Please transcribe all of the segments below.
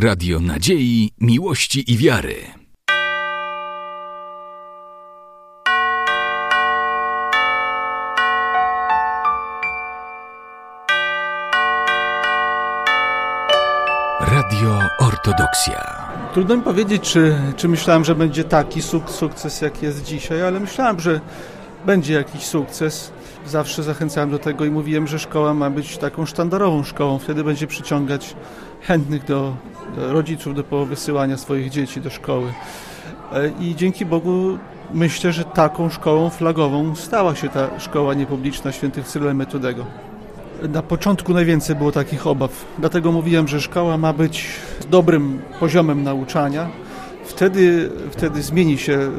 Radio Nadziei, Miłości i Wiary. Radio Ortodoksja. Trudno mi powiedzieć, czy, czy myślałem, że będzie taki suk sukces, jak jest dzisiaj, ale myślałem, że będzie jakiś sukces. Zawsze zachęcałem do tego i mówiłem, że szkoła ma być taką sztandarową szkołą. Wtedy będzie przyciągać chętnych do, rodziców do wysyłania swoich dzieci do szkoły. E, I dzięki Bogu myślę, że taką szkołą flagową stała się ta szkoła niepubliczna świętych Cyryla Metodego. Na początku najwięcej było takich obaw, dlatego mówiłem, że szkoła ma być dobrym poziomem nauczania. Wtedy, wtedy zmieni się e,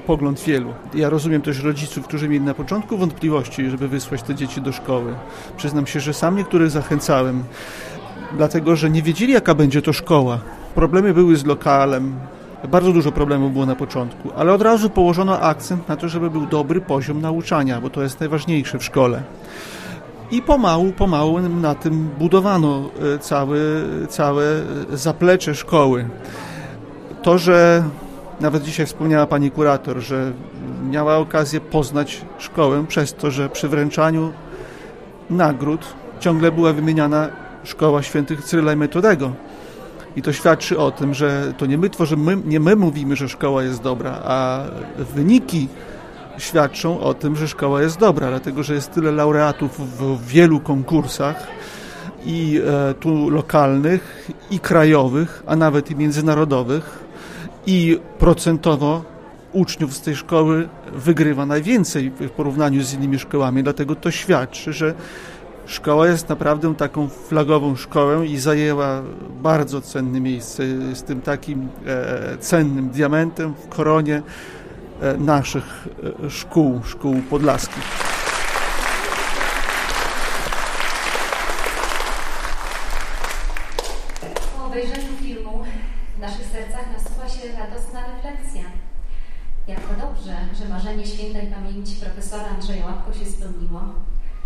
pogląd wielu. Ja rozumiem też rodziców, którzy mieli na początku wątpliwości, żeby wysłać te dzieci do szkoły. Przyznam się, że sam niektórych zachęcałem, dlatego że nie wiedzieli, jaka będzie to szkoła. Problemy były z lokalem, bardzo dużo problemów było na początku, ale od razu położono akcent na to, żeby był dobry poziom nauczania, bo to jest najważniejsze w szkole. I pomału, pomału na tym budowano e, całe, całe zaplecze szkoły. To, że nawet dzisiaj wspomniała pani kurator, że miała okazję poznać szkołę przez to, że przy wręczaniu nagród ciągle była wymieniana szkoła świętych Cyryla i Metodego. I to świadczy o tym, że to nie my tworzymy, nie my mówimy, że szkoła jest dobra, a wyniki świadczą o tym, że szkoła jest dobra, dlatego że jest tyle laureatów w wielu konkursach i e, tu lokalnych, i krajowych, a nawet i międzynarodowych i procentowo uczniów z tej szkoły wygrywa najwięcej w porównaniu z innymi szkołami, dlatego to świadczy, że szkoła jest naprawdę taką flagową szkołą i zajęła bardzo cenne miejsce z tym takim e, cennym diamentem w koronie E, naszych e, szkół, szkół podlaskich. Po obejrzeniu filmu w naszych sercach nasuwa się radosna refleksja. Jako dobrze, że marzenie świętej pamięci profesora Andrzeja Łapko się spełniło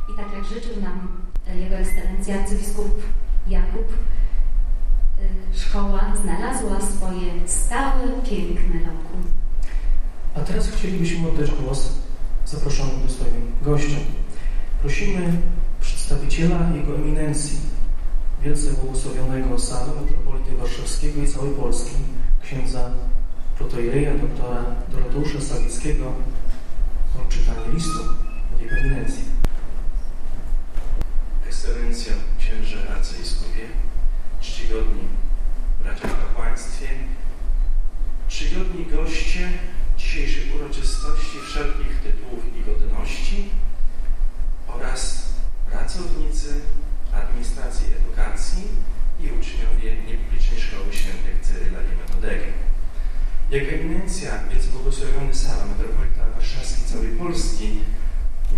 i tak jak życzył nam jego ekscelencja arcybiskup Jakub, y, szkoła znalazła swoje stałe, piękne lokum. A teraz chcielibyśmy oddać głos zaproszonym swoim gościom. Prosimy przedstawiciela Jego Eminencji, wielce błogosławionego Sadu Metropolity Warszawskiego i całej Polski, księdza protoireja doktora Doroteusza Sawickiego o czytanie listu od Jego Eminencji. Ekscelencjo, księże arcybiskupie, czcigodni bracia w kapłaństwie, czcigodni goście, dzisiejszych uroczystości wszelkich tytułów i godności oraz pracownicy administracji edukacji i uczniowie niepublicznej Szkoły Świętych Cyryla i Metodego. Jak eminencja, więc błogosławiony Sala, metropolita warszawski całej Polski,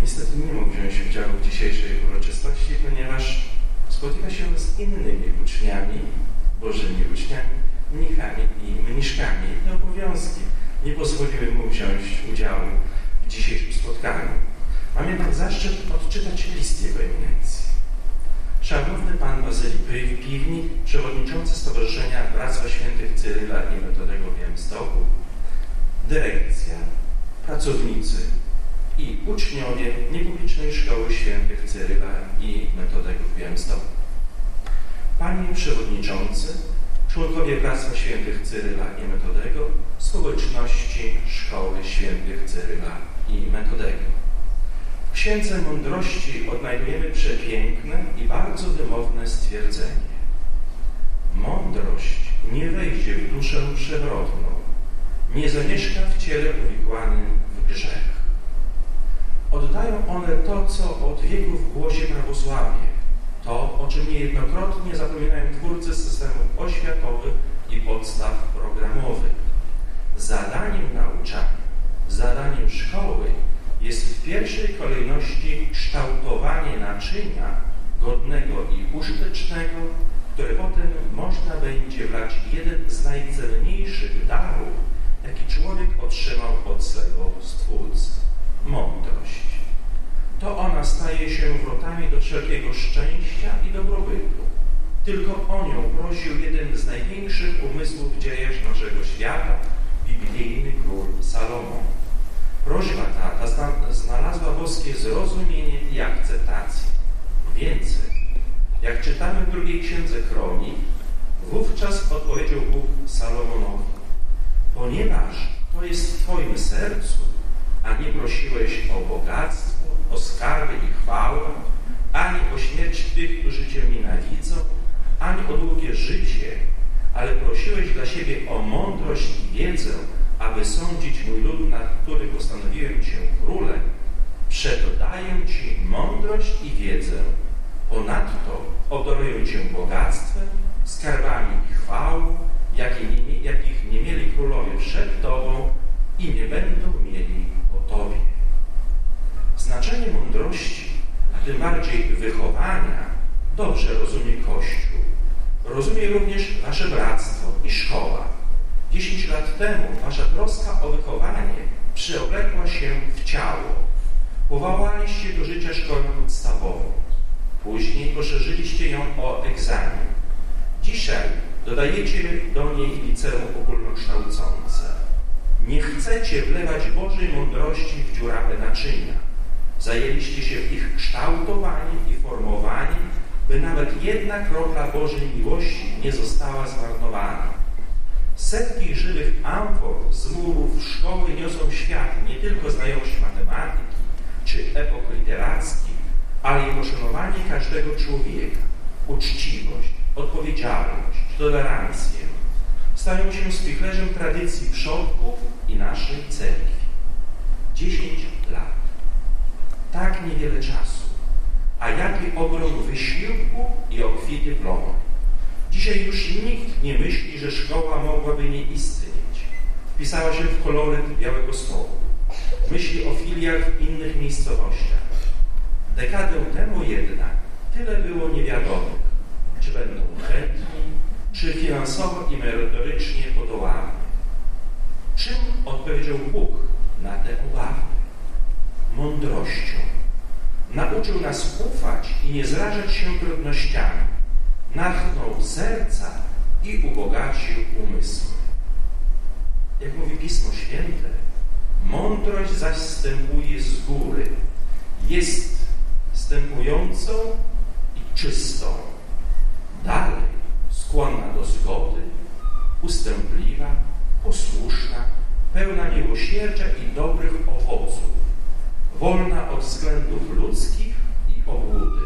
niestety nie mógł wziąć udziału w dzisiejszej uroczystości, ponieważ spotyka się z innymi uczniami, bożymi uczniami, mnichami i mniszkami i obowiązki nie pozwoliły mu wziąć udziału w dzisiejszym spotkaniu. Mam jednak zaszczyt odczytać list jego eminencji. Szanowny Pan Bazyli Piwnik, przewodniczący Stowarzyszenia Bractwa Świętych Cyryla i Metodego w Białymstoku, dyrekcja, pracownicy i uczniowie niepublicznej Szkoły Świętych Cyryla i Metodego w Białymstoku. Panie Przewodniczący, członkowie Bractwa Świętych Cyryla i Metodego, społeczności Szkoły Świętych Cyryla i Metodego. W Księdze Mądrości odnajdujemy przepiękne i bardzo wymowne stwierdzenie. Mądrość nie wejdzie w duszę przewrotną, nie zamieszka w ciele uwikłanym w grzech. Oddają one to, co od wieków głosi prawosławie, to, o czym niejednokrotnie zapominają twórcy systemów oświatowych i podstaw programowych. Zadaniem nauczania, zadaniem szkoły jest w pierwszej kolejności kształtowanie naczynia godnego i użytecznego, które potem można będzie wlać jeden z najcenniejszych darów, jaki człowiek otrzymał od swego Stwórcy – mądrość. To ona staje się wrotami do wszelkiego szczęścia i dobrobytu. Tylko o nią prosił jeden z największych umysłów dziejesz naszego świata biblijny król Salomon. Prośba ta, ta znalazła boskie zrozumienie i akceptację. Więcej, jak czytamy w drugiej księdze Kronik, wówczas odpowiedział Bóg Salomonowi, ponieważ to jest w Twoim sercu, nie prosiłeś o bogactwo, o skarby i chwałę, ani o śmierć tych, którzy Cię nienawidzą, ani o długie życie, ale prosiłeś dla siebie o mądrość i wiedzę, aby sądzić mój lud, nad który postanowiłem Cię królem, przeto daję Ci mądrość i wiedzę. Ponadto obdaruję Cię bogactwem, skarbami i chwałą, jakich nie, mieli królowie przed Tobą i nie będą mieli Tobie. Znaczenie mądrości, a tym bardziej wychowania, dobrze rozumie Kościół. Rozumie również Wasze bractwo i szkoła. Dziesięć lat temu Wasza troska o wychowanie przyoblekła się w ciało. Powołaliście do życia szkołę podstawową. Później poszerzyliście ją o egzamin. Dzisiaj dodajecie do niej liceum ogólnokształcące. Nie chcecie wlewać Bożej mądrości w dziurawe naczynia. Zajęliście się ich kształtowaniem i formowaniem, by nawet jedna kropla Bożej miłości nie została zmarnowana. Setki żywych amfor z murów szkoły niosą świat nie tylko znajomość matematyki czy epok literackich, ale i poszanowanie każdego człowieka, uczciwość, odpowiedzialność, tolerancję. Stają się spichlerzem tradycji przodków i naszej cerkwi. Dziesięć lat. Tak niewiele czasu. A jaki ogrom wysiłku i obficie plonu. Dzisiaj już nikt nie myśli, że szkoła mogłaby nie istnieć. Wpisała się w koloryt Białego Stołu. Myśli o filiach w innych miejscowościach. Dekadę temu jednak tyle było niewiadomych. Czy będą chętni, czy finansowo i merytorycznie podołamy. Czym odpowiedział Bóg na te obawy? Mądrością. Nauczył nas ufać i nie zrażać się trudnościami. Nachnął serca i ubogacił umysły. Jak mówi Pismo Święte, mądrość zaś stępuje z góry. Jest stępującą i czystą. Dalej skłonna do zgody, ustępliwa, posłuszna, pełna miłosierdzia i dobrych owoców, wolna od względów ludzkich i obłudy.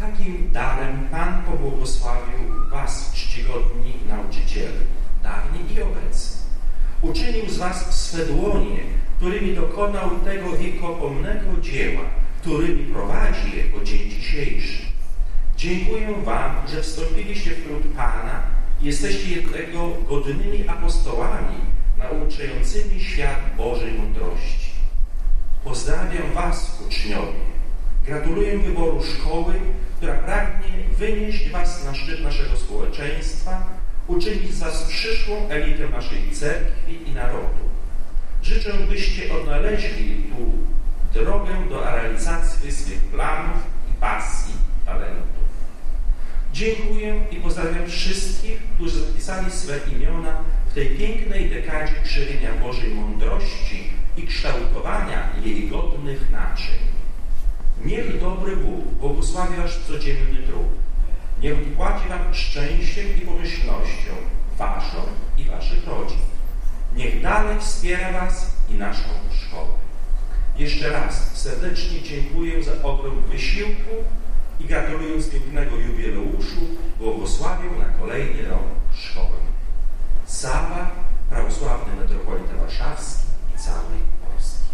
Takim darem Pan pobłogosławił Was, czcigodni nauczyciele, dawni i obecni. Uczynił z Was swe dłonie, którymi dokonał tego wiekopomnego dzieła, którymi prowadzi je po dzień dzisiejszy. Dziękuję Wam, że wstąpiliście w trud Pana i jesteście jego godnymi apostołami, nauczającymi świat Bożej mądrości. Pozdrawiam Was, uczniowie. Gratuluję wyboru szkoły, która pragnie wynieść Was na szczyt naszego społeczeństwa, uczynić z Was przyszłą elitę naszej cerkwi i narodu. Życzę, byście odnaleźli tu drogę do realizacji swych planów i pasji, talentów. Dziękuję i pozdrawiam wszystkich, którzy zapisali swe imiona w tej pięknej dekadzie krzewienia Bożej mądrości i kształtowania jej godnych naczyń. Niech dobry Bóg błogosławi Wasz codzienny trud. Niech płaci Wam szczęściem i pomyślnością Waszą i Waszych rodzin. Niech dalej wspiera Was i naszą szkołę. Jeszcze raz serdecznie dziękuję za ogrom wysiłku i gratulując pięknego jubileuszu, błogosławię na kolejny rok szkoły. Saba, prawosławny metropolita warszawski i całej Polski.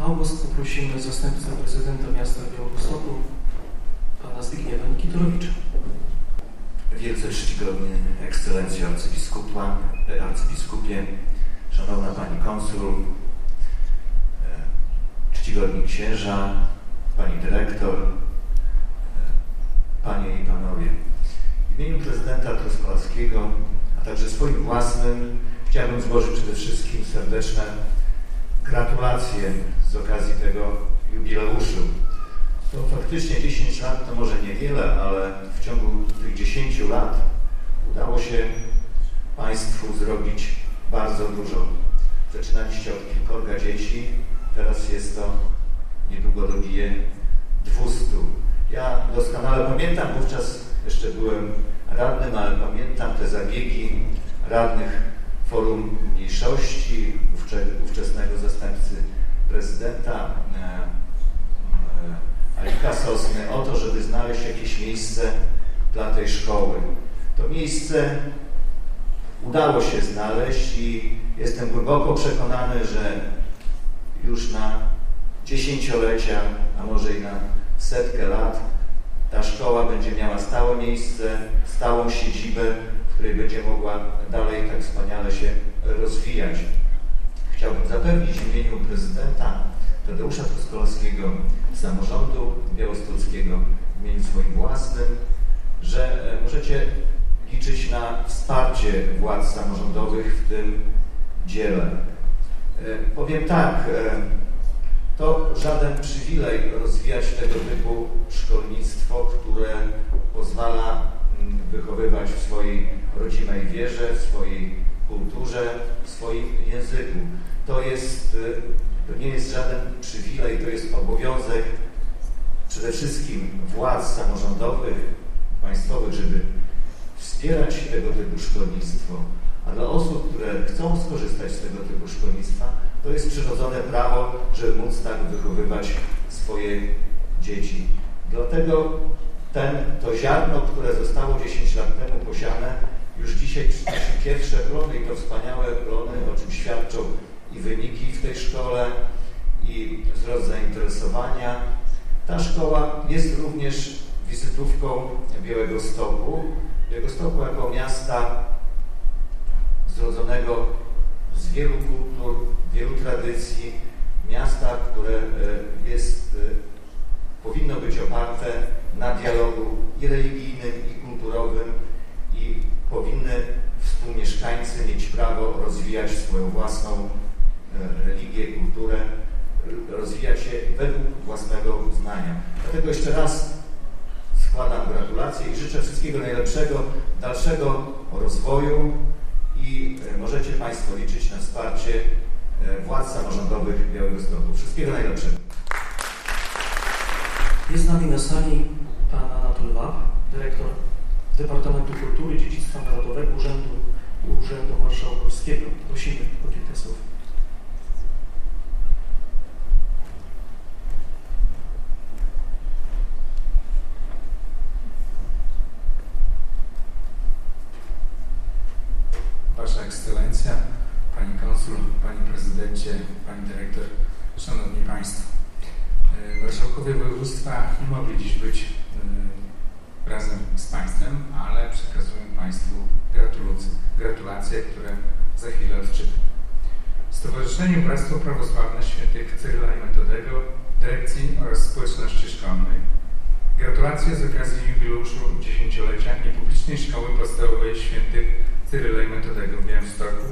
August poprosimy zastępcę prezydenta miasta Białegostoku, pana Zbigniewa Nikitorowicza. Wielce czcigodny ekscelencjo arcybiskupa, arcybiskupie, szanowna pani konsul, e, czcigodni księża, pani dyrektor, e, panie i panowie. W imieniu prezydenta Truskolaskiego, a także swoim własnym chciałbym złożyć przede wszystkim serdeczne gratulacje z okazji tego jubileuszu. To faktycznie 10 lat to może niewiele, ale w ciągu tych 10 lat udało się Państwu zrobić bardzo dużo. Zaczynaliście od kilkorga dzieci, teraz jest to niedługo dobije 200. Ja doskonale pamiętam, wówczas jeszcze byłem radnym, ale pamiętam te zabiegi radnych Forum Mniejszości, ówczesnego zastępcy prezydenta e, e, Alika Sosny o to, żeby znaleźć jakieś miejsce dla tej szkoły. To miejsce udało się znaleźć i jestem głęboko przekonany, że już na dziesięciolecia, a może i na setkę lat ta szkoła będzie miała stałe miejsce, stałą siedzibę, w której będzie mogła dalej tak wspaniale się rozwijać. Chciałbym zapewnić w imieniu prezydenta Tadeusza Truskolowskiego, samorządu białostockiego, w imieniu swoim własnym, że e, możecie liczyć na wsparcie władz samorządowych w tym dziele. E, powiem tak, e, to żaden przywilej rozwijać tego typu szkolnictwo, które pozwala mm, wychowywać w swojej rodzimej wierze, w swojej kulturze, w swoim języku. To jest, e, to nie jest żaden przywilej, to jest obowiązek przede wszystkim władz samorządowych, państwowych, żeby wspierać tego typu szkolnictwo, a dla osób, które chcą skorzystać z tego typu szkolnictwa, to jest przyrodzone prawo, żeby móc tak wychowywać swoje dzieci. Dlatego ten, to ziarno, które zostało 10 lat temu posiane, już dzisiaj przynosi pierwsze plony i to wspaniałe plony, o czym świadczą i wyniki w tej szkole, i wzrost zainteresowania. Ta szkoła jest również wizytówką Białego Stoku. Białego Stoku jako miasta zrodzonego z wielu kultur, wielu tradycji, miasta, które e, jest, e, powinno być oparte na dialogu i religijnym, i kulturowym i powinny współmieszkańcy mieć prawo rozwijać swoją własną e, religię, kulturę, rozwijać się według własnego uznania. Dlatego jeszcze raz składam gratulacje i życzę wszystkiego najlepszego, dalszego rozwoju i e, możecie Państwo liczyć na wsparcie e, władz samorządowych Białegostoku. Wszystkiego najlepszego. Jest z nami na sali pan Anatol Wab, dyrektor Departamentu Kultury i Dziedzictwa Narodowego Urzędu, Urzędu Marszałkowskiego. Prosimy o kilka słów. Wasza Ekscelencja, Pani Konsul, Panie Prezydencie, Pani Dyrektor, Szanowni Państwo. E, marszałkowie województwa nie mogli dziś być e, razem z Państwem, ale przekazuję Państwu gratulacje, które za chwilę odczytam. Stowarzyszeniu Bractwo Prawosławne Świętych Cyryla i Metodego, Dyrekcji oraz Społeczności Szkolnej. Gratulacje z okazji jubileuszu dziesięciolecia niepublicznej Szkoły Podstawowej Świętych Cyryla i Metodego w Białymstoku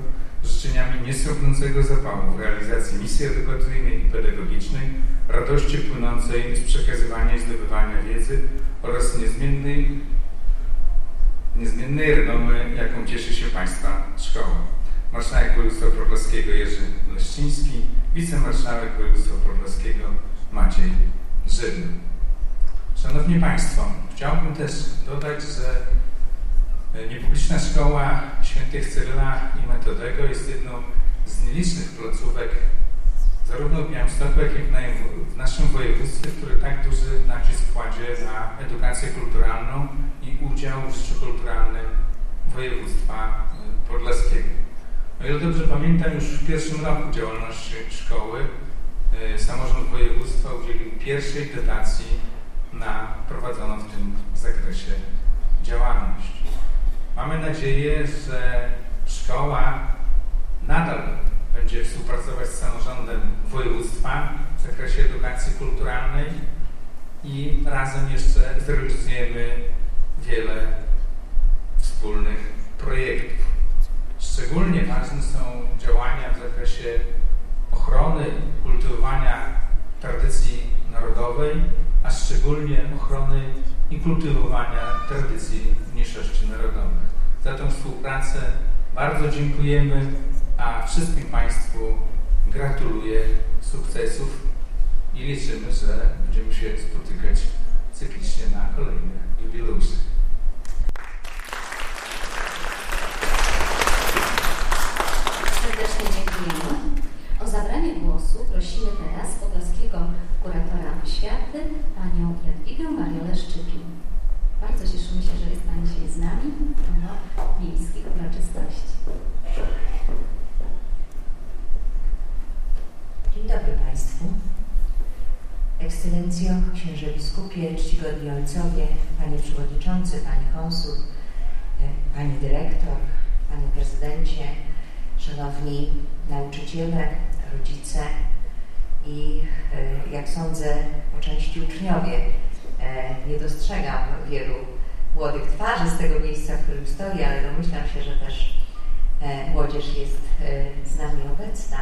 życzeniami niesrobnącego zapału w realizacji misji edukacyjnej i pedagogicznej, radości płynącej z przekazywania i zdobywania wiedzy oraz niezmiennej, niezmiennej renomy, jaką cieszy się Państwa szkoła. Marszałek Województwa Podlaskiego Jerzy Leszczyński, wicemarszałek Województwa Podlaskiego Maciej Żydny. Szanowni Państwo, chciałbym też dodać, że niepubliczna Szkoła Świętych Cyryla i Metodego jest jedną z nielicznych placówek zarówno w Białymstoku, jak i w naszym województwie, który tak duży nacisk kładzie na edukację kulturalną i udział w życiu kulturalnym województwa e, podlaskiego. O ile dobrze pamiętam, już w pierwszym roku działalności szkoły e, samorząd województwa udzielił pierwszej dotacji na prowadzoną w tym zakresie działalność. Mamy nadzieję, że szkoła nadal będzie współpracować z samorządem województwa w zakresie edukacji kulturalnej i razem jeszcze zrealizujemy wiele wspólnych projektów. Szczególnie ważne są działania w zakresie ochrony, kultywowania tradycji narodowej, a szczególnie ochrony i kultywowania tradycji mniejszości narodowych. Za tę współpracę bardzo dziękujemy, a wszystkim Państwu gratuluję sukcesów i liczymy, że będziemy się spotykać cyklicznie na kolejne jubileusze. Serdecznie dziękujemy. O zabranie głosu prosimy teraz podlaskiego kuratora oświaty, panią Jadwigę Mariolę Szczypin. Bardzo cieszymy się, że jest Pani dzisiaj z nami do miejskich uroczystości. Dzień dobry Państwu. Ekscelencjo, księże biskupie, czcigodni ojcowie, panie przewodniczący, pani konsul, e, pani dyrektor, panie prezydencie, szanowni nauczyciele, rodzice i e, jak sądzę po części uczniowie. E, nie dostrzegam wielu młodych twarzy z tego miejsca, w którym stoję, ale domyślam się, że też młodzież jest z nami obecna.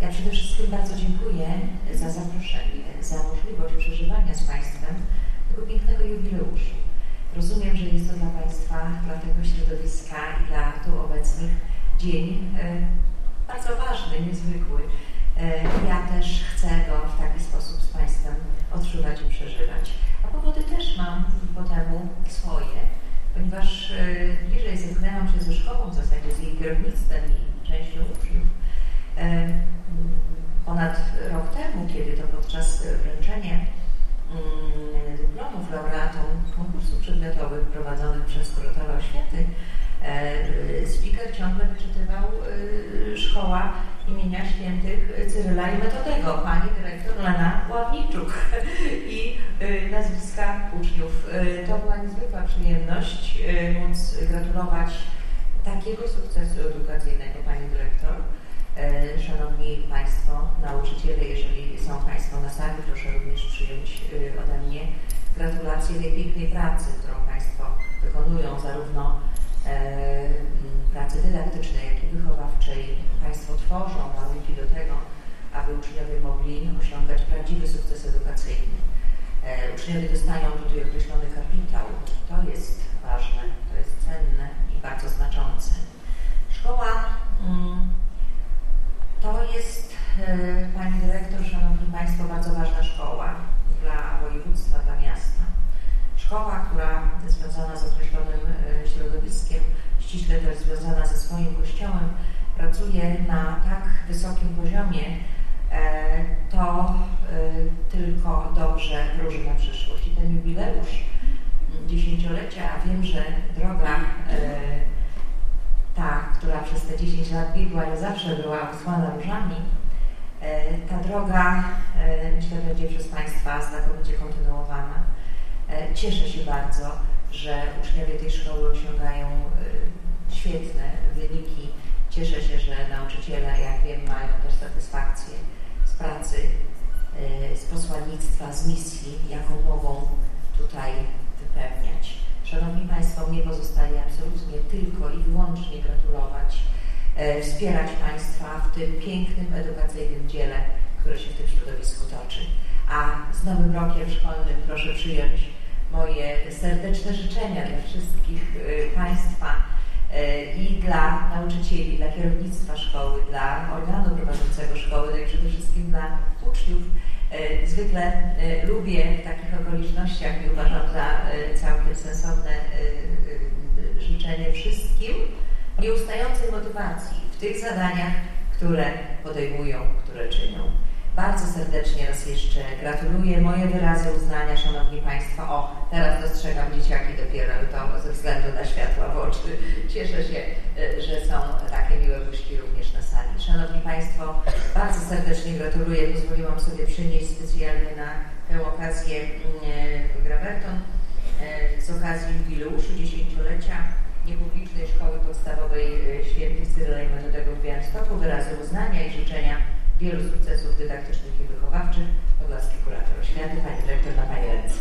Ja przede wszystkim bardzo dziękuję za zaproszenie, za możliwość przeżywania z Państwem tego pięknego jubileuszu. Rozumiem, że jest to dla Państwa, dla tego środowiska i dla tu obecnych dzień e, bardzo ważny, niezwykły. E, ja też chcę go w taki sposób z Państwem odczuwać i przeżywać. A powody też mam po temu swoje, ponieważ e, bliżej zetknęłam się ze szkołą, w zasadzie z jej kierownictwem i częścią uczniów ponad rok temu, kiedy to podczas wręczenia mm, dyplomów laureatom konkursów przedmiotowych prowadzonych przez kuratora oświaty, e, speaker ciągle wyczytywał e, szkoła imienia świętych Cyryla i Metodego, pani dyrektor Lena Ławniczuk i e, nazwiska uczniów. To była niezwykła przyjemność móc gratulować takiego sukcesu edukacyjnego pani dyrektor. E, szanowni Państwo, nauczyciele, jeżeli są Państwo na sali, proszę również przyjąć e, ode mnie gratulacje tej pięknej pracy, którą Państwo wykonują, zarówno e, pracy dydaktycznej, jak i wychowawczej. Państwo tworzą warunki do tego, aby uczniowie mogli osiągać prawdziwy sukces edukacyjny. Uczniowie dostają tutaj określony kapitał. To jest ważne, to jest cenne i bardzo znaczące. Szkoła mm, to jest, e, Pani Dyrektor, Szanowni Państwo, bardzo ważna szkoła dla województwa, dla miasta. Szkoła, która jest związana z określonym e, środowiskiem, ściśle też związana ze swoim kościołem, pracuje na tak wysokim poziomie, e, to tylko dobrze wróży na przyszłość. I ten jubileusz dziesięciolecia, a wiem, że droga ta, która przez te 10 lat biegła, nie zawsze była usłana różami, e, ta droga, e, myślę, będzie przez Państwa znakomicie kontynuowana. E, cieszę się bardzo, że uczniowie tej szkoły osiągają świetne wyniki. Cieszę się, że nauczyciele, jak wiem, mają też satysfakcję z pracy, z posłannictwa, z misji, jaką mogą tutaj wypełniać. Szanowni Państwo, mnie pozostaje absolutnie tylko i wyłącznie gratulować, e, wspierać Państwa w tym pięknym, edukacyjnym dziele, które się w tym środowisku toczy. A z Nowym Rokiem Szkolnym proszę przyjąć moje serdeczne życzenia dla wszystkich e, Państwa e, i dla nauczycieli, dla kierownictwa szkoły, dla organu prowadzącego szkoły, no i przede wszystkim dla uczniów, E, zwykle lubię w takich okolicznościach i uważam za całkiem sensowne życzenie wszystkim nieustającej motywacji w tych zadaniach, które podejmują, które czynią. Bardzo serdecznie raz jeszcze gratuluję. Moje wyrazy uznania, Szanowni Państwo. O, teraz dostrzegam dzieciaki dopiero to ze względu na światła w oczy. Cieszę się, że są takie miłe buźki również na sali. Szanowni Państwo, bardzo serdecznie gratuluję. Pozwoliłam sobie przynieść specjalnie na tę okazję mm, grawerton e, z okazji jubileuszu dziesięciolecia niepublicznej szkoły podstawowej e, świętych Cyryla i Metodego w Białymstoku. Wyrazy uznania i życzenia wielu sukcesów dydaktycznych i wychowawczych. Podlaski kurator oświaty, pani dyrektor na pani ręce.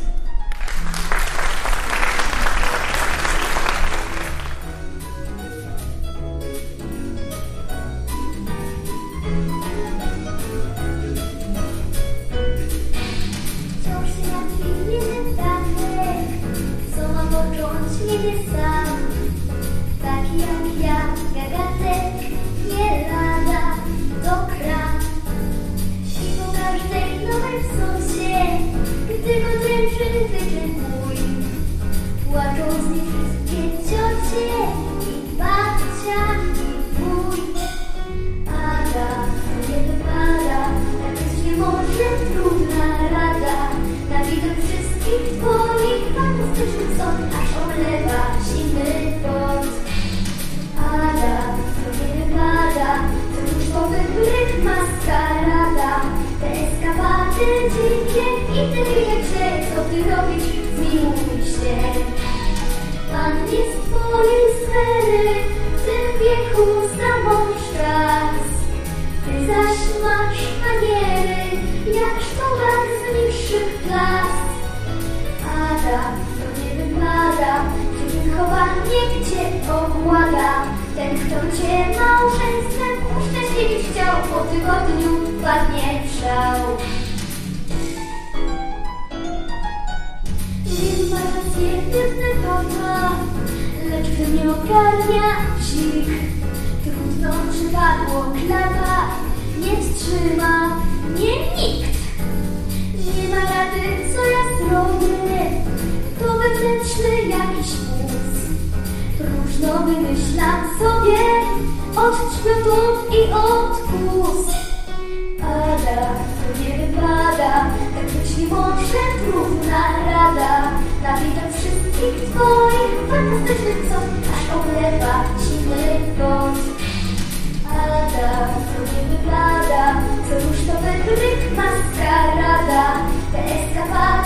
Nie wstrzyma mnie nikt. Nie ma rady, co ja zrobię, to wewnętrzny jakiś wóz. Próżno wymyślam sobie od czpiotów i od kus. Ada, to nie wypada, tak być nie może trudna rada. Na widok wszystkich twoich fantastycznych co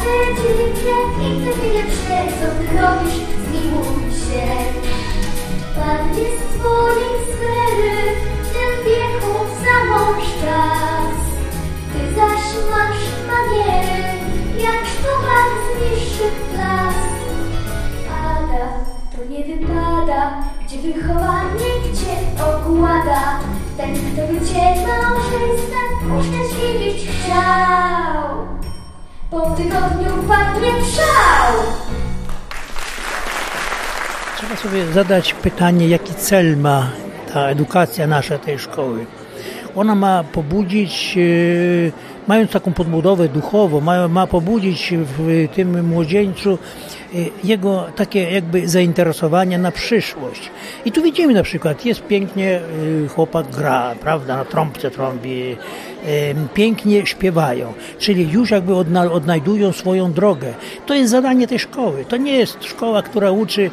eskapady dzikie i ty pierwsze, co ty robisz, zmiłuj się. Pan jest sfery, w tym wieku za mąż czas. Ty zaś masz maniery, jak szkołak z niższych klas. Ada, to nie wypada, gdzie wychowanie cię ogłada. Ten, kto by cię małżeństwem uszczęśliwić chciał. Tygodniu padnie szał. Trzeba sobie zadać pytanie, jaki cel ma ta edukacja nasza tej szkoły. Ona ma pobudzić, e, mając taką podbudowę duchową, ma, pobudzić w tym młodzieńcu e, jego takie jakby zainteresowanie na przyszłość. I tu widzimy na przykład, jest pięknie, e, chłopak gra, prawda, na trąbce trąbi, pięknie śpiewają, czyli już jakby odna, odnajdują swoją drogę. To jest zadanie tej szkoły. To nie jest szkoła, która uczy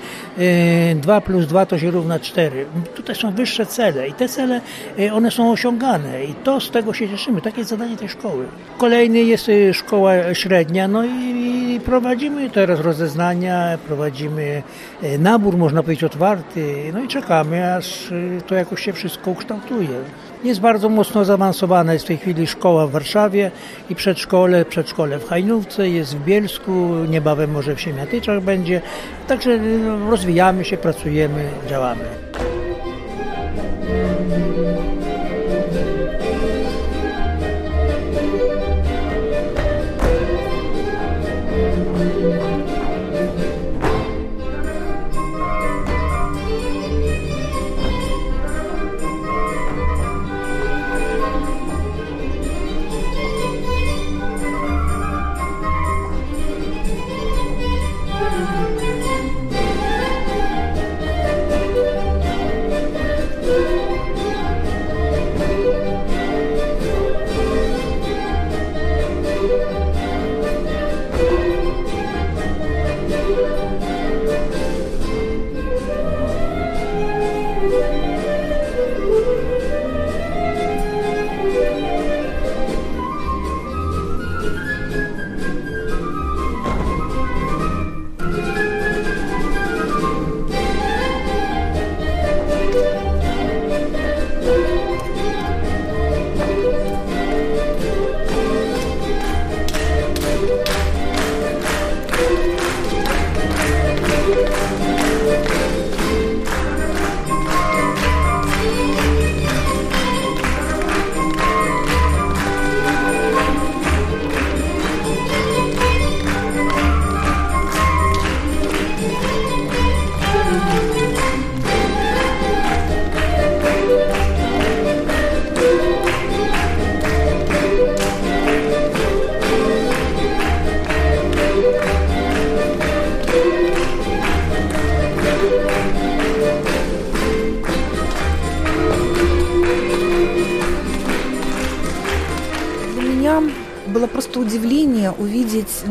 2 plus 2 to się równa 4. Tutaj są wyższe cele i te cele, e, one są osiągane i to z tego się cieszymy. Takie jest zadanie tej szkoły. Kolejny jest e, szkoła średnia, no i, prowadzimy teraz rozeznania, prowadzimy e, nabór, można powiedzieć, otwarty, no i czekamy, aż to jakoś się wszystko ukształtuje. Jest bardzo mocno zaawansowana. Jest w tej chwili szkoła w Warszawie i przedszkole, przedszkole w Hajnówce, jest w Bielsku, niebawem może w Siemiatyczach będzie. Także no, rozwijamy się, pracujemy, działamy.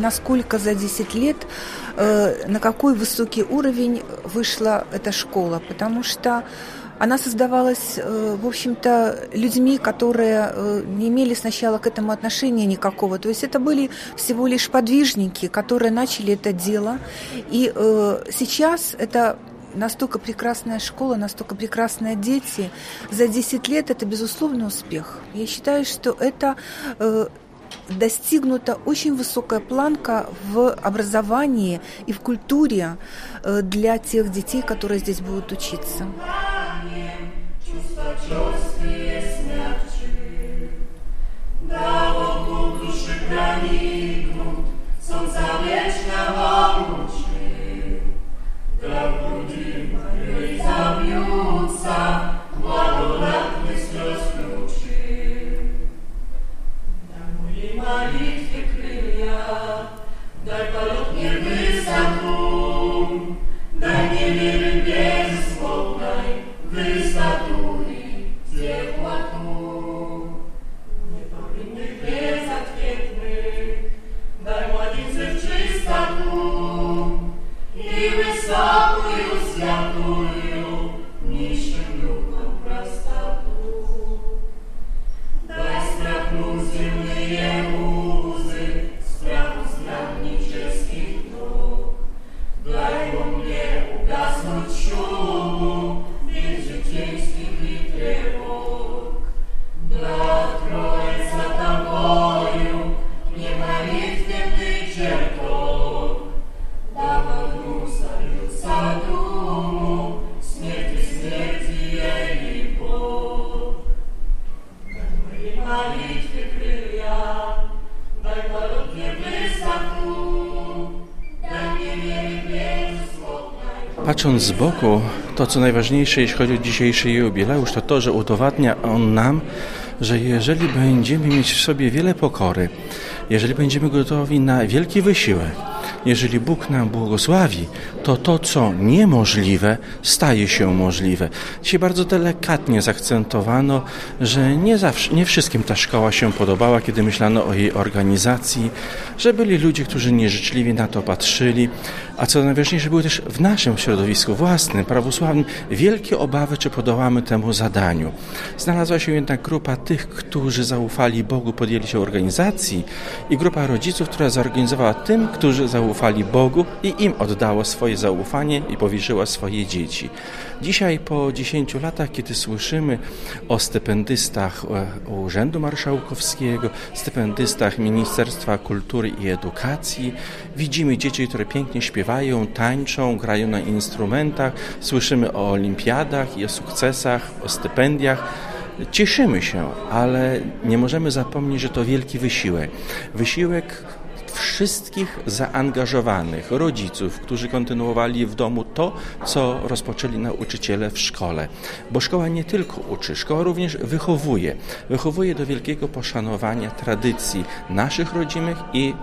Насколько за 10 лет, э, на какой высокий уровень вышла эта школа, потому что она создавалась, э, в общем-то, людьми, которые э, не имели сначала к этому отношения никакого. То есть это были всего лишь подвижники, которые начали это дело. И сейчас это настолько прекрасная школа, настолько прекрасные дети. За 10 лет это безусловный успех. Я считаю, что это достигнута очень высокая планка в образовании и в культуре для тех детей, которые здесь будут учиться. Dało ku duszy praniknąć, sąca wieczna łamuczy. Dla ludzi daj nie wiemy bez spokoj, Patrząc z boku, to co najważniejsze, jeśli chodzi o dzisiejszy jubileusz, to to, że udowadnia on nam, że jeżeli będziemy mieć w sobie wiele pokory, jeżeli będziemy gotowi na wielki wysiłek, jeżeli Bóg nam błogosławi, to to, co niemożliwe, staje się możliwe. Dzisiaj bardzo delikatnie zaakcentowano, że nie zawsze, nie wszystkim ta szkoła się podobała, kiedy myślano o jej organizacji, że byli ludzie, którzy nieżyczliwie na to patrzyli, a co najważniejsze, były też w naszym środowisku własnym, prawosławnym, wielkie obawy, czy podołamy temu zadaniu. Znalazła się jednak grupa tych, którzy zaufali Bogu, podjęli się organizacji i grupa rodziców, która zorganizowała tym, którzy zaufali Bogu i im oddała swoje zaufanie i powierzyła swoje dzieci. Dzisiaj po 10 latach, kiedy słyszymy o stypendystach Urzędu Marszałkowskiego, stypendystach Ministerstwa Kultury i Edukacji, widzimy dzieci, które pięknie śpiewają, tańczą, grają na instrumentach, słyszymy o olimpiadach i o sukcesach, o stypendiach. Cieszymy się, ale nie możemy zapomnieć, że to wielki wysiłek. Wysiłek wszystkich zaangażowanych rodziców, którzy kontynuowali w domu to, co rozpoczęli nauczyciele w szkole. Bo szkoła nie tylko uczy, szkoła również wychowuje. Wychowuje do wielkiego poszanowania tradycji naszych rodzimych i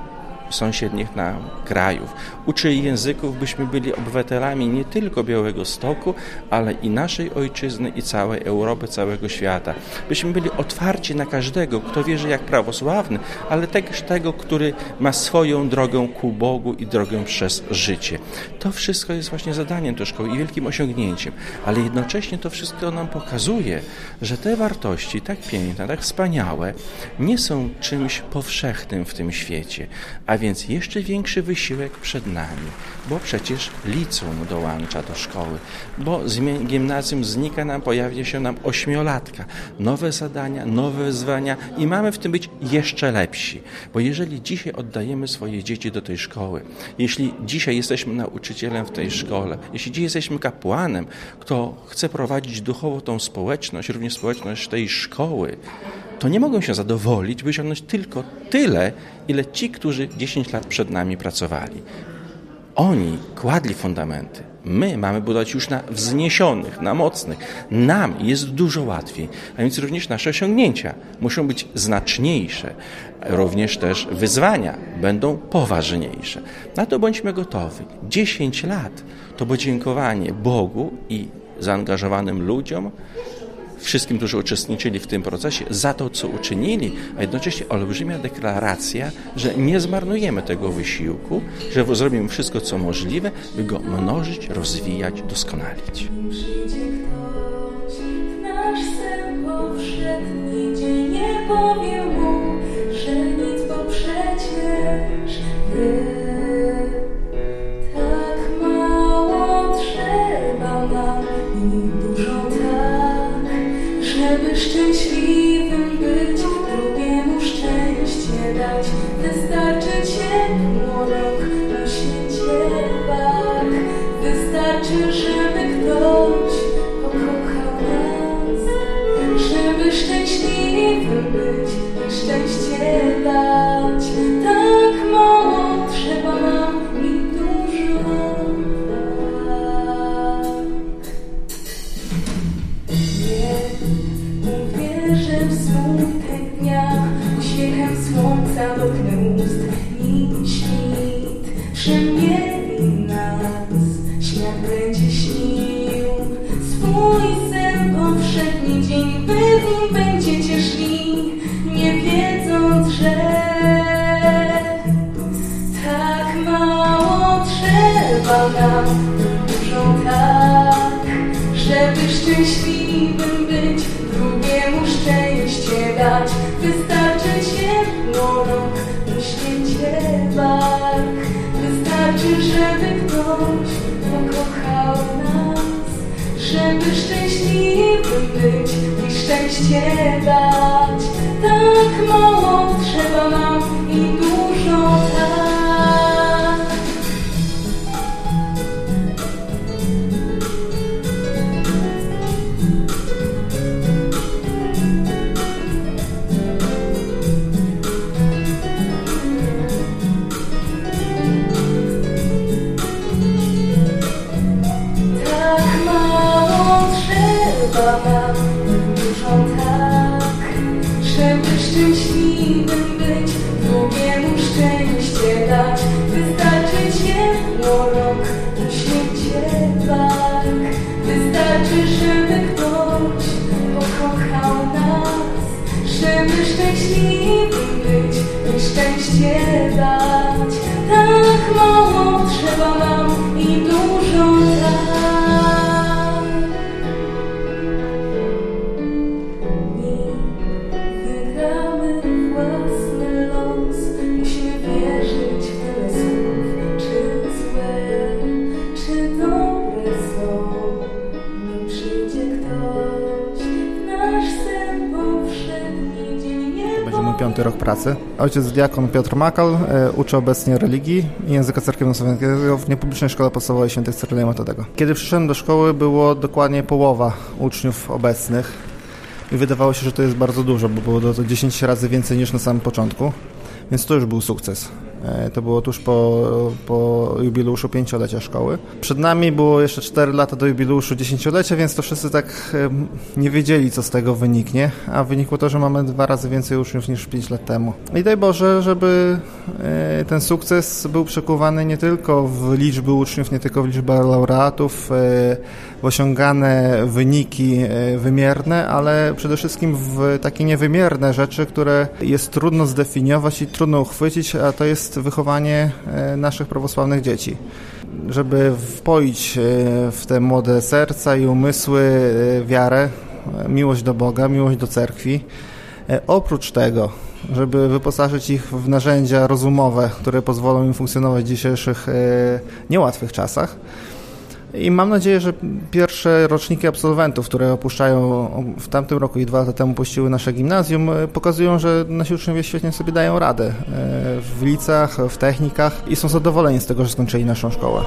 sąsiednich nam krajów. Uczy języków, byśmy byli obywatelami nie tylko Białego Stoku, ale i naszej ojczyzny i całej Europy, całego świata. Byśmy byli otwarci na każdego, kto wierzy jak prawosławny, ale też tego, który ma swoją drogę ku Bogu i drogę przez życie. To wszystko jest właśnie zadaniem tej szkoły i wielkim osiągnięciem, ale jednocześnie to wszystko nam pokazuje, że te wartości tak piękne, tak wspaniałe nie są czymś powszechnym w tym świecie, a więc jeszcze większy wysiłek przed nami, bo przecież liceum dołącza do szkoły, bo z gimnazjum znika nam, pojawia się nam ośmiolatka, nowe zadania, nowe wyzwania i mamy w tym być jeszcze lepsi, bo jeżeli dzisiaj oddajemy swoje dzieci do tej szkoły, jeśli dzisiaj jesteśmy nauczycielem w tej szkole, jeśli dzisiaj jesteśmy kapłanem, kto chce prowadzić duchowo tą społeczność, również społeczność tej szkoły, to nie mogą się zadowolić, by osiągnąć tylko tyle, ile ci, którzy 10 lat przed nami pracowali. Oni kładli fundamenty. My mamy budować już na wzniesionych, na mocnych. Nam jest dużo łatwiej, a więc również nasze osiągnięcia muszą być znaczniejsze. Również też wyzwania będą poważniejsze. Na to bądźmy gotowi. 10 lat to podziękowanie Bogu i zaangażowanym ludziom wszystkim, którzy uczestniczyli w tym procesie, za to, co uczynili, a jednocześnie olbrzymia deklaracja, że nie zmarnujemy tego wysiłku, że zrobimy wszystko, co możliwe, by go mnożyć, rozwijać, doskonalić. Przyjdzie szczęśliwym być, drugiemu szczęście dać. Wystarczy ciepło rok na świecie bak, wystarczy, żeby ktoś pokochał nas, żeby szczęśliwym być i szczęście 生于 szczęście pracy. Ojciec diakon Piotr Makal e, uczy obecnie religii i języka cerkiewno-słowiańskiego w niepublicznej szkole podstawowej świętych Cyryla i Metodego. Kiedy przyszedłem do szkoły było dokładnie połowa uczniów obecnych i wydawało się, że to jest bardzo dużo, bo było to 10 razy więcej niż na samym początku, więc to już był sukces. E, To było tuż po, po jubileuszu pięciolecia szkoły. Przed nami było jeszcze 4 lata do jubileuszu dziesięciolecia, więc to wszyscy tak nie wiedzieli, co z tego wyniknie, a wynikło to, że mamy dwa razy więcej uczniów niż 5 lat temu. I daj Boże, żeby e, ten sukces był przekuwany nie tylko w liczby uczniów, nie tylko w liczbę laureatów, e, osiągane wyniki e, wymierne, ale przede wszystkim w takie niewymierne rzeczy, które jest trudno zdefiniować i trudno uchwycić, a to jest wychowanie e, naszych prawosławnych dzieci. Żeby wpoić e, w te młode serca i umysły wiarę, miłość do Boga, miłość do cerkwi. Oprócz tego, żeby wyposażyć ich w narzędzia rozumowe, które pozwolą im funkcjonować w dzisiejszych niełatwych czasach, i mam nadzieję, że pierwsze roczniki absolwentów, które opuszczają w tamtym roku i dwa lata temu puściły nasze gimnazjum, e, pokazują, że nasi uczniowie świetnie sobie dają radę e, w licach, w technikach i są zadowoleni z tego, że skończyli naszą szkołę.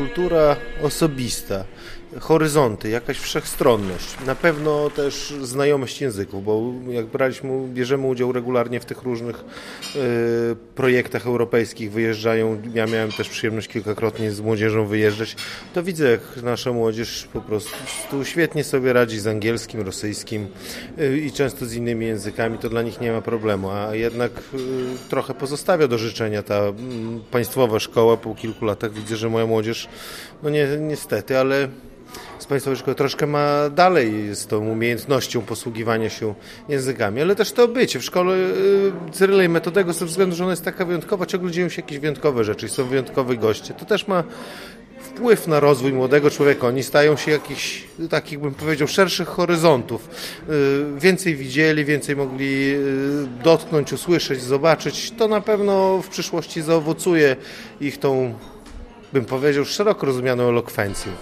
Kultura osobista, horyzonty, jakaś wszechstronność. Na pewno też znajomość języków, bo jak braliśmy, bierzemy udział regularnie w tych różnych y, projektach europejskich, wyjeżdżają, ja miałem też przyjemność kilkakrotnie z młodzieżą wyjeżdżać, to widzę, jak nasza młodzież po prostu świetnie sobie radzi z angielskim, rosyjskim y, i często z innymi językami, to dla nich nie ma problemu, a jednak y, trochę pozostawia do życzenia ta mm, państwowa szkoła. Po kilku latach widzę, że moja młodzież, no nie, niestety, ale z państwowej szkoły troszkę ma dalej z tą umiejętnością posługiwania się językami, ale też to bycie w szkole y, Cyryla i Metodego ze względu, że ona jest taka wyjątkowa, ciągle dzieją się jakieś wyjątkowe rzeczy, są wyjątkowi goście. To też ma wpływ na rozwój młodego człowieka. Oni stają się jakichś, takich bym powiedział, szerszych horyzontów. Y, więcej widzieli, więcej mogli y, dotknąć, usłyszeć, zobaczyć. To na pewno w przyszłości zaowocuje ich tą, bym powiedział, szeroko rozumianą elokwencją.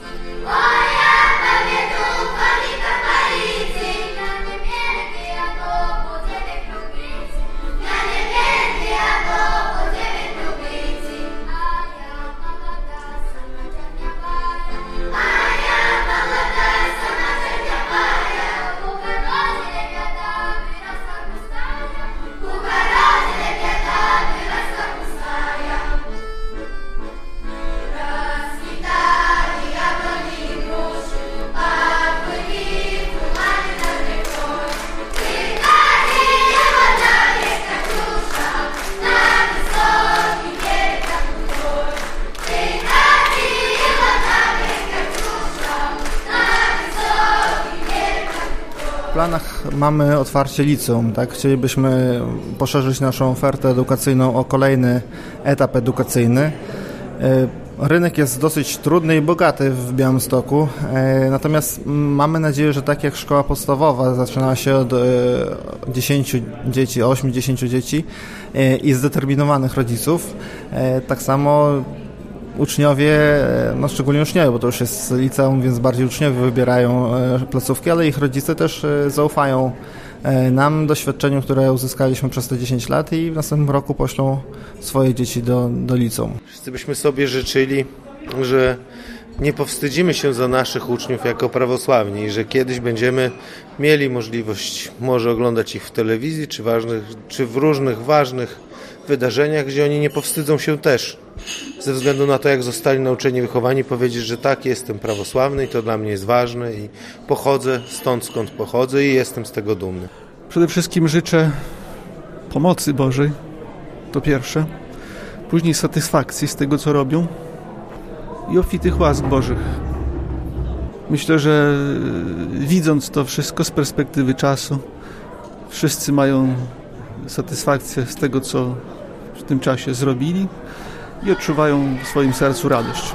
Mamy otwarcie liceum, tak? Chcielibyśmy poszerzyć naszą ofertę edukacyjną o kolejny etap edukacyjny. E, Rynek jest dosyć trudny i bogaty w Białymstoku, e, natomiast mamy nadzieję, że tak jak szkoła podstawowa zaczynała się od e, 10 dzieci, 8-10 dzieci e, i zdeterminowanych rodziców, e, tak samo uczniowie, e, no szczególnie uczniowie, bo to już jest liceum, więc bardziej uczniowie wybierają e, placówki, ale ich rodzice też e, zaufają nam, doświadczeniu, które uzyskaliśmy przez te 10 lat i w następnym roku poślą swoje dzieci do, do liceum. Wszyscy byśmy sobie życzyli, że nie powstydzimy się za naszych uczniów jako prawosławni i że kiedyś będziemy mieli możliwość może oglądać ich w telewizji, czy, ważnych, czy w różnych ważnych wydarzeniach, gdzie oni nie powstydzą się też ze względu na to, jak zostali nauczeni, wychowani, powiedzieć, że tak, jestem prawosławny i to dla mnie jest ważne i pochodzę stąd, skąd pochodzę i jestem z tego dumny. Przede wszystkim życzę pomocy Bożej, to pierwsze. Później satysfakcji z tego, co robią i obfitych łask Bożych. Myślę, że widząc to wszystko z perspektywy czasu, wszyscy mają satysfakcję z tego, co tym czasie zrobili i odczuwają w swoim sercu radość.